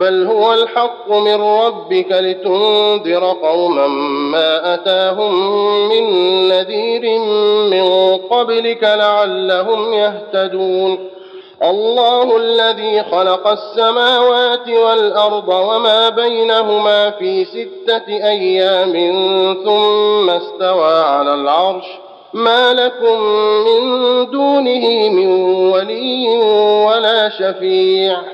بل هو الحق من ربك لتنذر قوما ما أتاهم من نذير من قبلك لعلهم يهتدون. الله الذي خلق السماوات والأرض وما بينهما في ستة أيام ثم استوى على العرش. ما لكم من دونه من ولي ولا شفيع.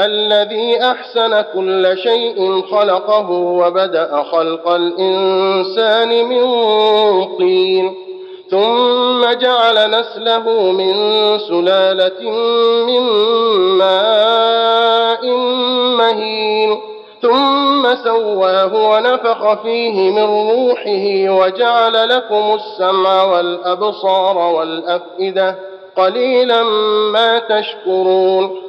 الذي أحسن كل شيء خلقه وبدأ خلق الإنسان من طين ثم جعل نسله من سلالة من ماء مهين ثم سواه ونفخ فيه من روحه وجعل لكم السمع والأبصار والأفئدة قليلا ما تشكرون.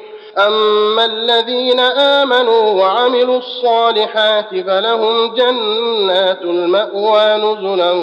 أما الذين آمنوا وعملوا الصالحات فلهم جنات المأوى نزلا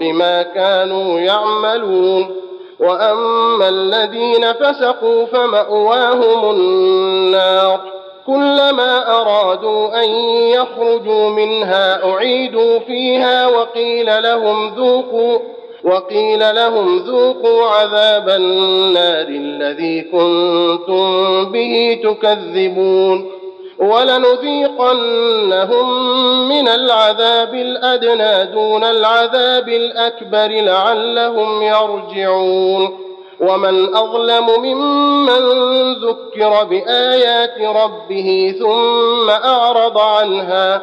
بما كانوا يعملون. وأما الذين فسقوا فمأواهم النار. كلما أرادوا أن يخرجوا منها أعيدوا فيها وقيل لهم ذوقوا وقيل لهم ذوقوا عذاب النار الذي كنتم به تكذبون ولنذيقنهم من العذاب الأدنى دون العذاب الأكبر لعلهم يرجعون ومن أظلم ممن ذكر بآيات ربه ثم أعرض عنها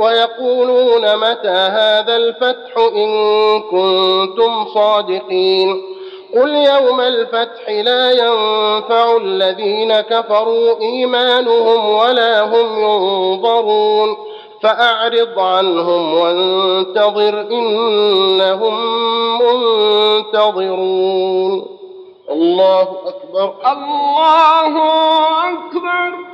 ويقولون متى هذا الفتح إن كنتم صادقين قل يوم الفتح لا ينفع الذين كفروا إيمانهم ولا هم ينظرون فأعرض عنهم وانتظر إنهم منتظرون. الله أكبر. الله أكبر.